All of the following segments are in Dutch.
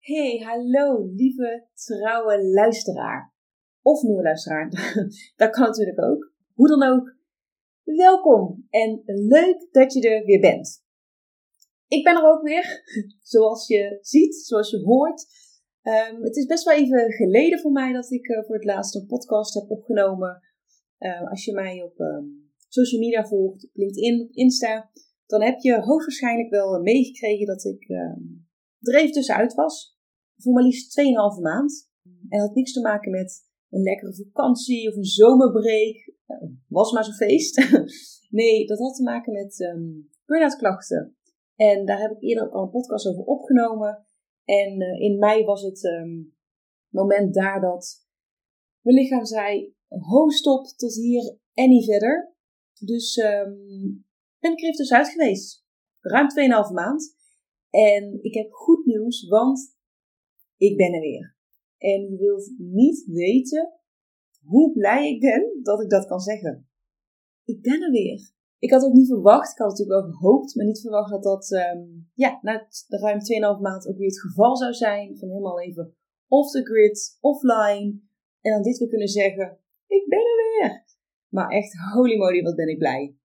Hey, hallo lieve trouwe luisteraar. Of nieuwe luisteraar, dat kan natuurlijk ook. Hoe dan ook, welkom en leuk dat je er weer bent. Ik ben er ook weer, zoals je ziet, zoals je hoort. Um, het is best wel even geleden voor mij dat ik uh, voor het laatst een podcast heb opgenomen. Uh, als je mij op um, social media volgt, op LinkedIn, Insta, dan heb je hoogstwaarschijnlijk wel meegekregen dat ik er even tussenuit was voor maar liefst 2,5 maand. En dat had niks te maken met een lekkere vakantie of een zomerbreak. Was maar zo'n feest. nee, dat had te maken met um, burn-out klachten. En daar heb ik eerder al een podcast over opgenomen. En uh, in mei was het um, moment daar dat mijn lichaam zei: ho, stop, tot hier en niet verder. Dus um, ben ik er even tussenuit geweest. Ruim 2,5 maand. En ik heb goed nieuws, want ik ben er weer. En je wilt niet weten hoe blij ik ben dat ik dat kan zeggen. Ik ben er weer. Ik had ook niet verwacht, ik had natuurlijk wel gehoopt, maar niet verwacht dat dat um, ja, na ruim 2,5 maand ook weer het geval zou zijn. Van helemaal even off the grid, offline. En dan dit weer kunnen zeggen, ik ben er weer. Maar echt, holy moly, wat ben ik blij.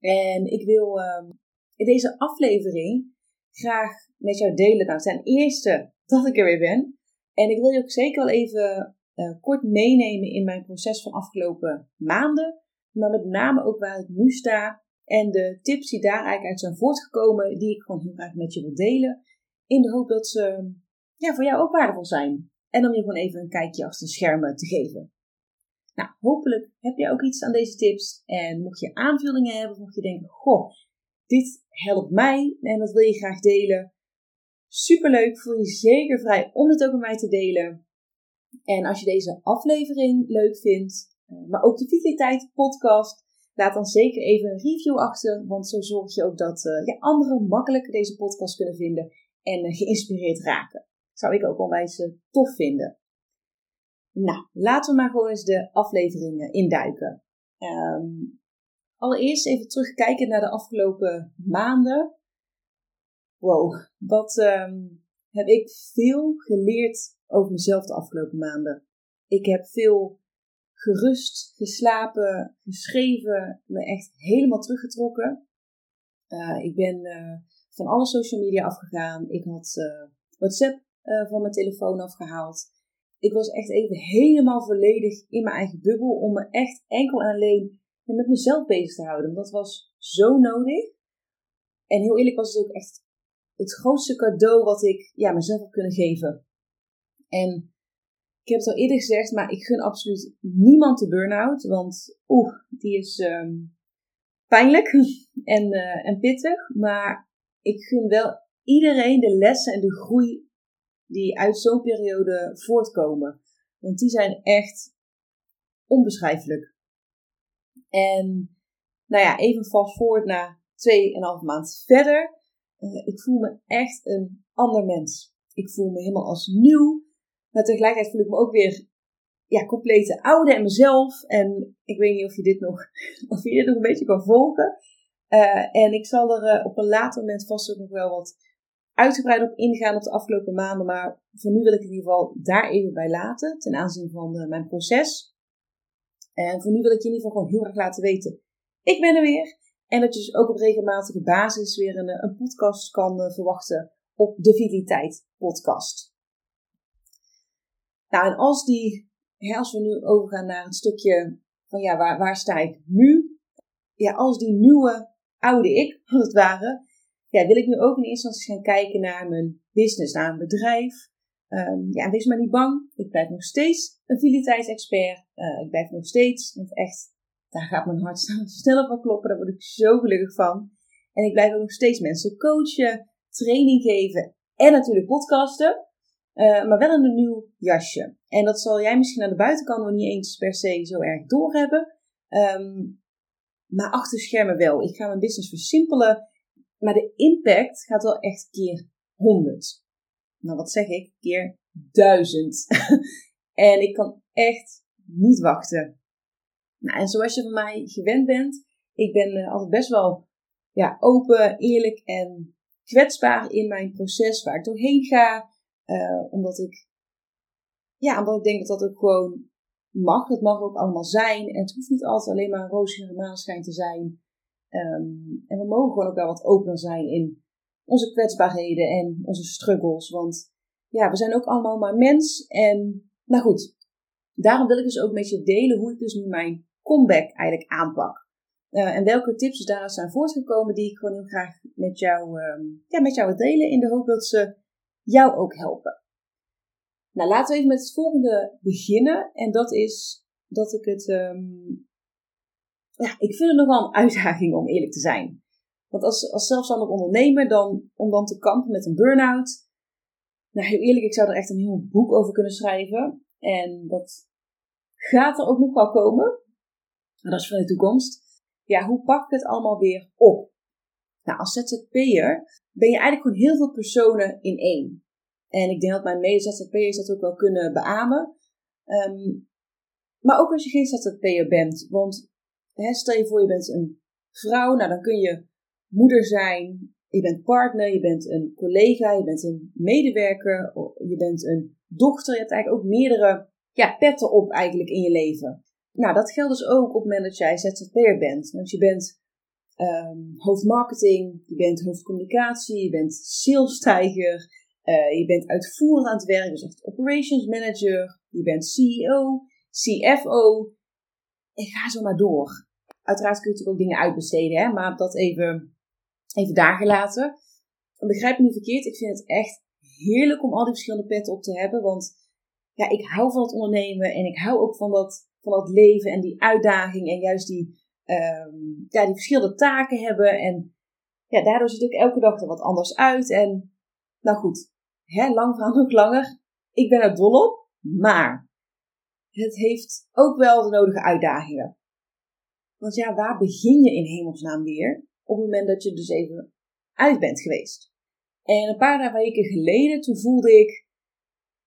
En ik wil um, in deze aflevering graag met jou delen. Nou, ten eerste dat ik er weer ben. En ik wil je ook zeker wel even uh, kort meenemen in mijn proces van afgelopen maanden. Maar met name ook waar ik nu sta. En de tips die daar eigenlijk uit zijn voortgekomen, die ik gewoon heel graag met je wil delen. In de hoop dat ze ja, voor jou ook waardevol zijn. En om je gewoon even een kijkje achter de schermen te geven. Nou, hopelijk heb je ook iets aan deze tips. En mocht je aanvullingen hebben, mocht je denken, goh, dit helpt mij en dat wil je graag delen. Superleuk, voel je zeker vrij om het ook met mij te delen. En als je deze aflevering leuk vindt, eh, maar ook de Vitaliteit podcast, laat dan zeker even een review achter. Want zo zorg je ook dat uh, anderen makkelijk deze podcast kunnen vinden en uh, geïnspireerd raken. Zou ik ook onwijs tof vinden. Nou, laten we maar gewoon eens de afleveringen induiken. Um, allereerst even terugkijken naar de afgelopen maanden wow, wat um, heb ik veel geleerd over mezelf de afgelopen maanden. Ik heb veel gerust, geslapen, geschreven, me echt helemaal teruggetrokken. Uh, ik ben uh, van alle social media afgegaan. Ik had uh, WhatsApp van mijn telefoon afgehaald. Ik was echt even helemaal volledig in mijn eigen bubbel om me echt enkel en alleen met mezelf bezig te houden. Dat was zo nodig. En heel eerlijk was het ook echt het grootste cadeau wat ik ja, mezelf heb kunnen geven. En ik heb het al eerder gezegd, maar ik gun absoluut niemand de burn-out. Want oeh, die is um, pijnlijk en, uh, en pittig. Maar ik gun wel iedereen de lessen en de groei die uit zo'n periode voortkomen. Want die zijn echt onbeschrijfelijk. En nou ja, even vast voort naar 2,5 maand verder. Uh, ik voel me echt een ander mens. Ik voel me helemaal als nieuw. Maar tegelijkertijd voel ik me ook weer ja, complete oude en mezelf. En ik weet niet of je dit nog, of je dit nog een beetje kan volgen. Uh, en ik zal er uh, op een later moment vast ook nog wel wat uitgebreid op ingaan op de afgelopen maanden. Maar voor nu wil ik in ieder geval daar even bij laten. Ten aanzien van mijn proces. En voor nu wil ik je in ieder geval gewoon heel erg laten weten. Ik ben er weer. En dat je dus ook op regelmatige basis weer een, een podcast kan uh, verwachten op de Vitaliteit podcast. Nou, en als die, hè, als we nu overgaan naar een stukje van ja, waar, waar sta ik nu? Ja, als die nieuwe oude ik, als het ware, ja, wil ik nu ook in eerste instantie gaan kijken naar mijn business, naar mijn bedrijf. Um, ja, wees maar niet bang. Ik blijf nog steeds een vitaliteitsexpert. Uh, ik blijf nog steeds echt daar gaat mijn hart sneller van kloppen. Daar word ik zo gelukkig van. En ik blijf ook nog steeds mensen coachen, training geven en natuurlijk podcasten. Uh, maar wel in een nieuw jasje. En dat zal jij misschien aan de buitenkant nog niet eens per se zo erg doorhebben. Um, maar achter schermen wel. Ik ga mijn business versimpelen. Maar de impact gaat wel echt keer 100. Nou, wat zeg ik? Keer 1000. en ik kan echt niet wachten. Nou, en zoals je van mij gewend bent, ik ben uh, altijd best wel ja, open, eerlijk en kwetsbaar in mijn proces waar ik doorheen ga. Uh, omdat ik, ja, omdat ik denk dat dat ook gewoon mag. Het mag ook allemaal zijn. En het hoeft niet altijd alleen maar een roosje maanschijn te zijn. Um, en we mogen gewoon ook wel wat opener zijn in onze kwetsbaarheden en onze struggles. Want ja, we zijn ook allemaal maar mens. En nou goed, daarom wil ik dus ook met je delen hoe ik dus nu mijn comeback eigenlijk aanpak. Uh, en welke tips daaruit zijn voortgekomen die ik gewoon heel graag met jou, um, ja, met jou wil delen. In de hoop dat ze jou ook helpen. Nou, laten we even met het volgende beginnen. En dat is dat ik het. Um, ja, ik vind het nog wel een uitdaging om eerlijk te zijn. Want als, als zelfstandig ondernemer, dan, om dan te kampen met een burn-out. Nou, heel eerlijk, ik zou er echt een heel boek over kunnen schrijven. En dat gaat er ook nog wel komen. Maar dat is voor de toekomst. Ja, hoe pak ik het allemaal weer op? Nou, als ZZP'er ben je eigenlijk gewoon heel veel personen in één. En ik denk dat mijn mede-ZZP'ers dat ook wel kunnen beamen. Um, maar ook als je geen ZZP'er bent. Want hè, stel je voor je bent een vrouw. Nou, dan kun je moeder zijn. Je bent partner. Je bent een collega. Je bent een medewerker. Je bent een dochter. Je hebt eigenlijk ook meerdere ja, petten op eigenlijk in je leven. Nou, dat geldt dus ook op het moment dat jij ZZP'er bent. Want je bent um, hoofdmarketing. Je bent hoofdcommunicatie. Je bent salestijger. Uh, je bent uitvoerend aan het werk, dus echt operations manager. Je bent CEO, CFO. En ga zo maar door. Uiteraard kun je natuurlijk ook dingen uitbesteden, hè, maar dat even, even daar gelaten. begrijp me niet verkeerd, ik vind het echt heerlijk om al die verschillende petten op te hebben. Want ja, ik hou van het ondernemen en ik hou ook van dat, van dat leven en die uitdaging en juist die, um, ja, die verschillende taken hebben. En ja, daardoor ziet ook elke dag er wat anders uit. En nou goed, hè, lang verhaal nog langer. Ik ben er dol op, maar het heeft ook wel de nodige uitdagingen. Want ja, waar begin je in hemelsnaam weer op het moment dat je dus even uit bent geweest? En een paar weken geleden, toen voelde ik,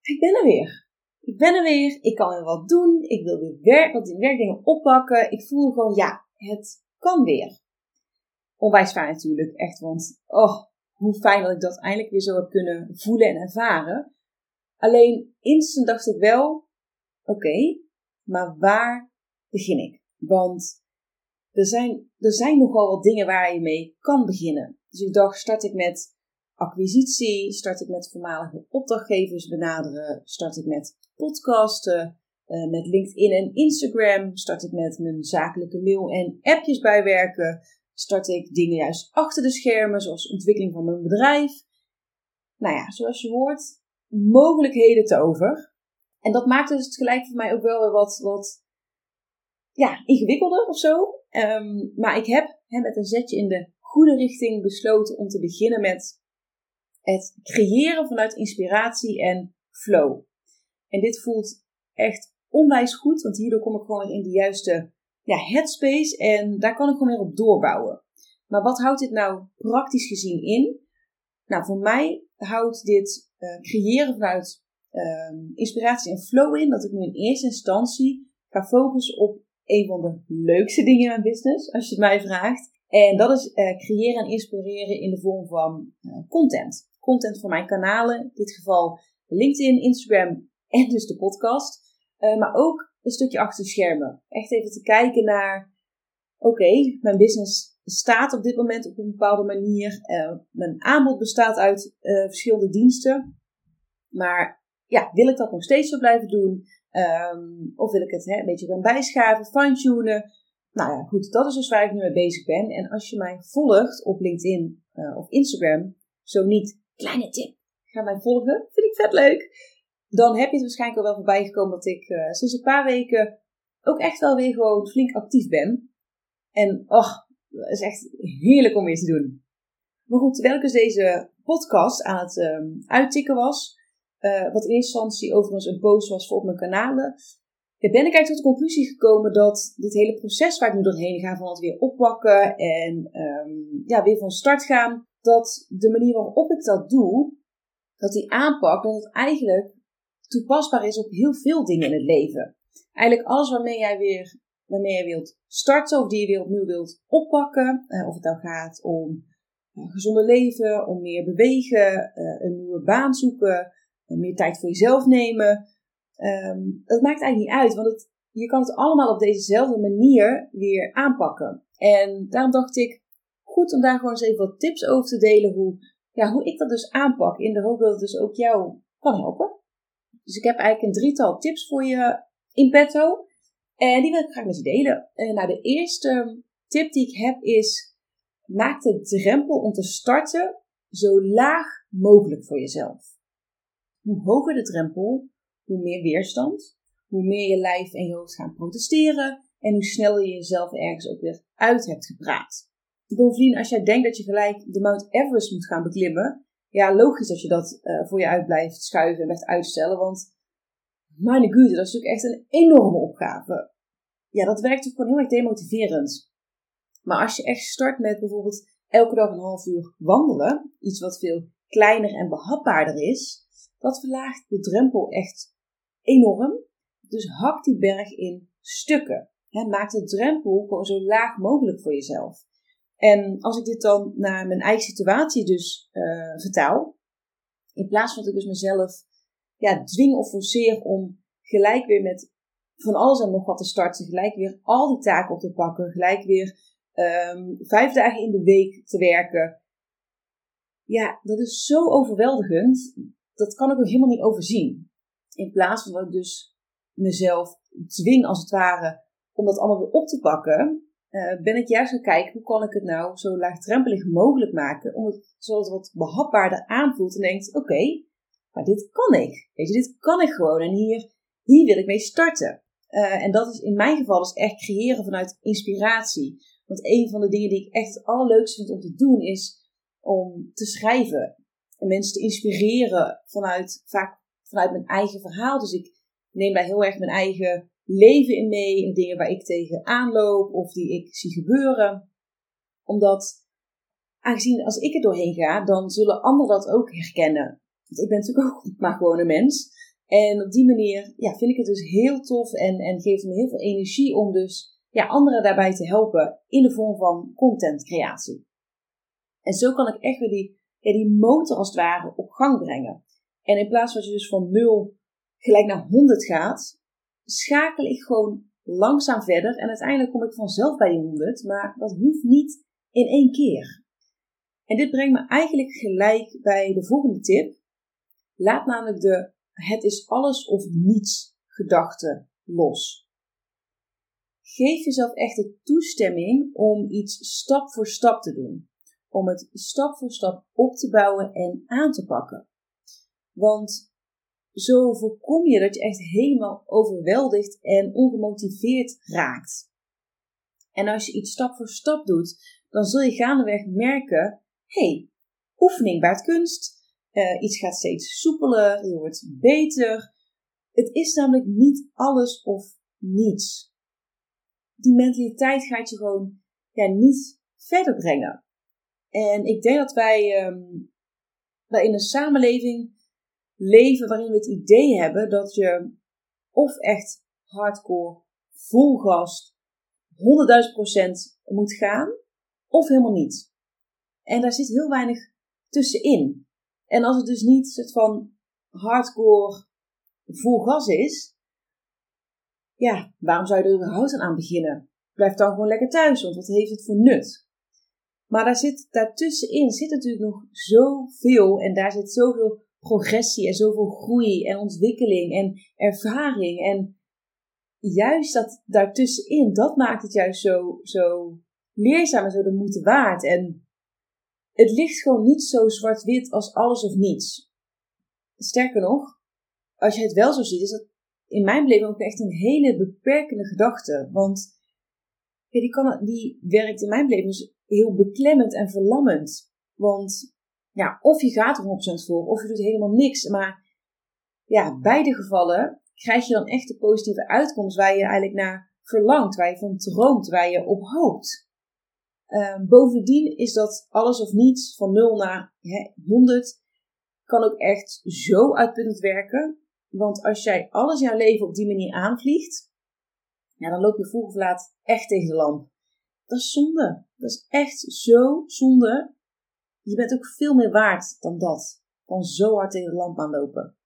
ik ben er weer. Ik ben er weer, ik kan weer wat doen, ik wil weer werk, wat werkdingen oppakken. Ik voel gewoon, ja, het kan weer. Onwijs fijn natuurlijk, echt, want oh, hoe fijn dat ik dat eindelijk weer zo heb kunnen voelen en ervaren. Alleen instant dacht ik wel, oké, maar waar begin ik? Want er zijn, er zijn nogal wat dingen waar je mee kan beginnen. Dus ik dacht, start ik met acquisitie, start ik met voormalige opdrachtgevers benaderen, start ik met podcasten, uh, met LinkedIn en Instagram, start ik met mijn zakelijke mail en appjes bijwerken, start ik dingen juist achter de schermen, zoals ontwikkeling van mijn bedrijf. Nou ja, zoals je hoort, mogelijkheden te over. En dat maakt dus gelijk voor mij ook wel weer wat, wat ja, ingewikkelder of zo. Um, maar ik heb met een zetje in de goede richting besloten om te beginnen met het creëren vanuit inspiratie en flow. En dit voelt echt onwijs goed, want hierdoor kom ik gewoon in de juiste ja, headspace en daar kan ik gewoon weer op doorbouwen. Maar wat houdt dit nou praktisch gezien in? Nou, voor mij houdt dit uh, creëren vanuit uh, inspiratie en flow in dat ik nu in eerste instantie ga focussen op een van de leukste dingen in mijn business, als je het mij vraagt. En dat is uh, creëren en inspireren in de vorm van uh, content. Content voor mijn kanalen, in dit geval LinkedIn, Instagram en dus de podcast. maar ook een stukje achter schermen. Echt even te kijken naar, oké, mijn business staat op dit moment op een bepaalde manier. Mijn aanbod bestaat uit verschillende diensten. Maar ja, wil ik dat nog steeds zo blijven doen? Um, of wil ik het een beetje gaan bijschaven, fine-tunen? Nou ja, goed, dat is dus waar ik nu mee bezig ben. En als je mij volgt op LinkedIn uh, of Instagram, zo niet, kleine tip, ga mij volgen. Vind ik vet leuk dan heb je het waarschijnlijk al wel voorbij gekomen dat ik uh, sinds een paar weken ook echt wel weer gewoon flink actief ben. En oh, Dat is echt heerlijk om weer te doen. Maar goed, terwijl ik dus deze podcast aan het um, uittikken was, uh, wat in eerste instantie overigens een post was voor op mijn kanalen, ben ik eigenlijk tot de conclusie gekomen dat dit hele proces waar ik nu doorheen ga, van het weer oppakken en um, ja, weer van start gaan, dat de manier waarop ik dat doe, dat die aanpak, dat het eigenlijk toepasbaar is op heel veel dingen in het leven. Eigenlijk alles waarmee jij weer waarmee jij wilt starten of die je weer opnieuw wilt oppakken. Uh, of het nou gaat om uh, gezonde leven, om meer bewegen, een nieuwe baan zoeken, meer tijd voor jezelf nemen. Um, dat maakt eigenlijk niet uit, want het, je kan het allemaal op dezezelfde manier weer aanpakken. En daarom dacht ik, goed om daar gewoon eens even wat tips over te delen, hoe, ja, hoe ik dat dus aanpak, in de hoop dat het dus ook jou kan helpen. Dus ik heb eigenlijk een drietal tips voor je in petto. En die wil ik graag met je delen. En nou, de eerste tip die ik heb is: maak de drempel om te starten zo laag mogelijk voor jezelf. Hoe hoger de drempel, hoe meer weerstand, hoe meer je lijf en je hoofd gaan protesteren en hoe sneller je jezelf ergens ook weer uit hebt gepraat. Bovendien, als jij denkt dat je gelijk de Mount Everest moet gaan beklimmen, ja, logisch dat je dat uh, voor je uit blijft schuiven en blijft uitstellen, want mijn güte, dat is natuurlijk echt een enorme opgave. Ja, dat werkt natuurlijk gewoon heel erg demotiverend. Maar als je echt start met bijvoorbeeld elke dag een half uur wandelen, iets wat veel kleiner en behapbaarder is, dat verlaagt de drempel echt enorm. Dus hak die berg in stukken. Maak de drempel zo laag mogelijk voor jezelf. En als ik dit dan naar mijn eigen situatie dus uh, vertaal, in plaats van dat ik dus mezelf ja, dwing of forceer om gelijk weer met van alles en nog wat te starten, gelijk weer al die taken op te pakken, gelijk weer um, vijf dagen in de week te werken. Ja, dat is zo overweldigend, dat kan ik ook helemaal niet overzien. In plaats van dat ik dus mezelf dwing als het ware om dat allemaal weer op te pakken, uh, ben ik juist gaan kijken hoe kan ik het nou zo laagdrempelig mogelijk maken, om het, zodat het wat behapbaarder aanvoelt en denkt, oké, maar dit kan ik. Weet je, dit kan ik gewoon en hier, hier wil ik mee starten. Uh, en dat is in mijn geval dus echt creëren vanuit inspiratie. Want een van de dingen die ik echt het allerleukste vind om te doen is om te schrijven. En mensen te inspireren vanuit, vaak vanuit mijn eigen verhaal. Dus ik neem daar heel erg mijn eigen leven in mee. En dingen waar ik tegen aanloop of die ik zie gebeuren. Omdat, aangezien als ik er doorheen ga, dan zullen anderen dat ook herkennen. Want ik ben natuurlijk ook maar gewoon een mens. En op die manier ja, vind ik het dus heel tof en, en geeft me heel veel energie om dus ja, anderen daarbij te helpen in de vorm van contentcreatie. En zo kan ik echt weer die, ja, die motor als het ware op gang brengen. En in plaats van dat je dus van 0 gelijk naar 100 gaat, schakel ik gewoon langzaam verder. En uiteindelijk kom ik vanzelf bij die 100, maar dat hoeft niet in één keer. En dit brengt me eigenlijk gelijk bij de volgende tip. Laat namelijk de het is alles of niets gedachte los. Geef jezelf echt de toestemming om iets stap voor stap te doen. Om het stap voor stap op te bouwen en aan te pakken. Want zo voorkom je dat je echt helemaal overweldigd en ongemotiveerd raakt. En als je iets stap voor stap doet, dan zul je gaandeweg merken: hé, hey, oefening baart kunst. Uh, iets gaat steeds soepeler, je wordt beter. Het is namelijk niet alles of niets. Die mentaliteit gaat je gewoon ja, niet verder brengen. En ik denk dat wij, um, wij in een samenleving leven waarin we het idee hebben dat je of echt hardcore, vol gas, 100.000% moet gaan, of helemaal niet. En daar zit heel weinig tussenin. En als het dus niet soort van hardcore vol gas is, ja, waarom zou je er überhaupt aan beginnen? Blijf dan gewoon lekker thuis, want wat heeft het voor nut? Maar daar zit, daartussenin zit natuurlijk nog zoveel en daar zit zoveel progressie en zoveel groei en ontwikkeling en ervaring. En juist dat daartussenin, dat maakt het juist zo, zo leerzaam en zo de moeite waard. En het ligt gewoon niet zo zwart-wit als alles of niets. Sterker nog, als je het wel zo ziet, is dat in mijn beleving ook echt een hele beperkende gedachte. Want ja, die, kan, die werkt in mijn beleving dus heel beklemmend en verlammend. Want ja, of je gaat er 100% voor, of je doet helemaal niks. Maar ja, beide gevallen krijg je dan echt de positieve uitkomst waar je eigenlijk naar verlangt, waar je van droomt, waar je op hoopt. Ehm, bovendien is dat alles of niets van 0 naar 100 kan ook echt zo uitputtend werken. Want als jij alles in jouw leven op die manier aanvliegt, dan loop je vroeg of laat echt tegen de lamp. Dat is zonde. Dat is echt zo zonde. Je bent ook veel meer waard dan dat. Dan zo hard tegen de lamp aanlopen.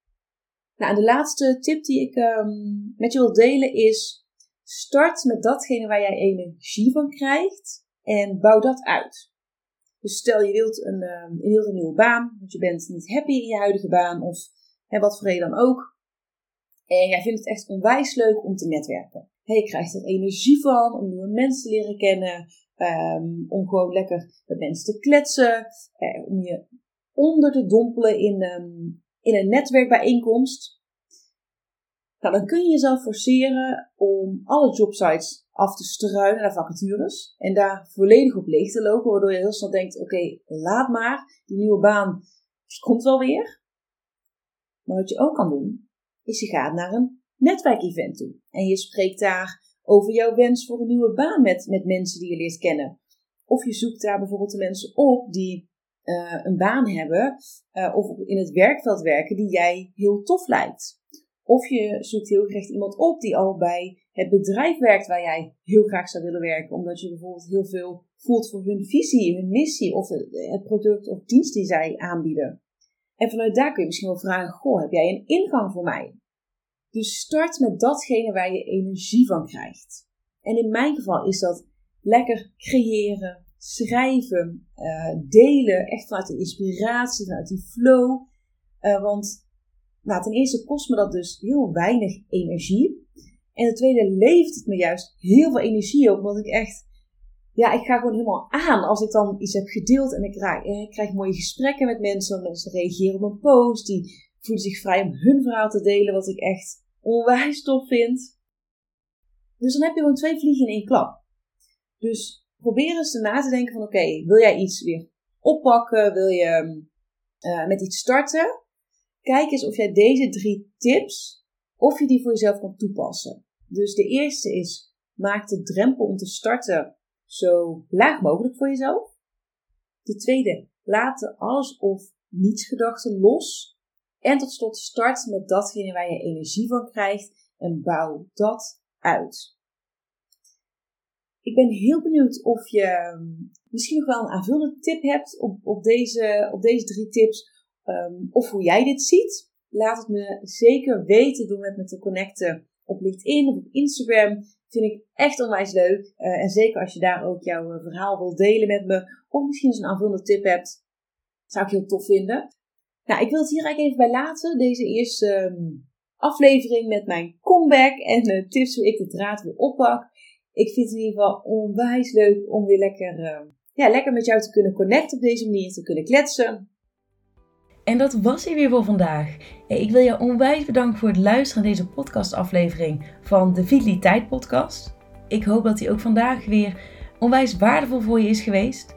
Nou, en de laatste tip die ik um, met je wil delen is: start met datgene waar jij energie van krijgt en bouw dat uit. Dus stel je wilt een, um, een nieuwe baan, want je bent niet happy in je huidige baan of hè, wat voor reden dan ook. En jij vindt het echt onwijs leuk om te netwerken. Je krijgt er energie van om nieuwe mensen te leren kennen, um, om gewoon lekker met mensen te kletsen, eh, om je onder te dompelen in, um, in een netwerkbijeenkomst. Nou, dan kun je jezelf forceren om alle jobsites af te struinen naar vacatures en daar volledig op leeg te lopen, waardoor je heel snel denkt: oké, laat maar, die nieuwe baan komt wel weer. Maar wat je ook kan doen, is je gaat naar een netwerkevent toe en je spreekt daar over jouw wens voor een nieuwe baan met, met mensen die je leert kennen. Of je zoekt daar bijvoorbeeld de mensen op die uh, een baan hebben uh, of in het werkveld werken die jij heel tof lijkt. Of je zoekt heel graag iemand op die al bij het bedrijf werkt waar jij heel graag zou willen werken. Omdat je bijvoorbeeld heel veel voelt voor hun visie, hun missie of het product of dienst die zij aanbieden. En vanuit daar kun je misschien wel vragen: Goh, heb jij een ingang voor mij? Dus start met datgene waar je energie van krijgt. En in mijn geval is dat lekker creëren, schrijven, uh, delen, echt vanuit de inspiratie, vanuit die flow. Uh, want nou, ten eerste kost me dat dus heel weinig energie. En ten tweede levert het me juist heel veel energie op, omdat ik echt, ja, ik ga gewoon helemaal aan als ik dan iets heb gedeeld en ik krijg, eh, ik krijg mooie gesprekken met mensen. Mensen reageren op een post, die voelen zich vrij om hun verhaal te delen, wat ik echt onwijs tof vind. Dus dan heb je gewoon twee vliegen in één klap. Dus probeer eens na te denken van oké, wil jij iets weer oppakken? Wil je uh, met iets starten? Kijk eens of jij deze drie tips, of je die voor jezelf kan toepassen. Dus de eerste is, maak de drempel om te starten zo laag mogelijk voor jezelf. De tweede, laat de alles of niets gedachten los. En tot slot, start met datgene waar je energie van krijgt en bouw dat uit. Ik ben heel benieuwd of je hm, misschien nog wel een aanvullende tip hebt op, op, deze, op deze drie tips Ehm, of hoe jij dit ziet. Laat het me zeker weten door met me te connecten op LinkedIn of op Instagram. Vind ik echt onwijs leuk. Uh, en zeker als je daar ook jouw eh, verhaal wilt delen met me. Of misschien eens een aanvullende tip hebt. Zou ik heel tof vinden. Nou, ik wil het hier eigenlijk even bij laten. Deze eerste ehm, aflevering met mijn comeback en de tips hoe ik de draad weer oppak. Ik vind het in ieder geval onwijs leuk om weer lekker, uh, ja, lekker met jou te kunnen connecten op deze manier. Te kunnen kletsen. En dat was hij weer voor vandaag. Ik wil je onwijs bedanken voor het luisteren naar deze podcastaflevering van de Vitaliteit Podcast. Ik hoop dat die ook vandaag weer onwijs waardevol voor je is geweest.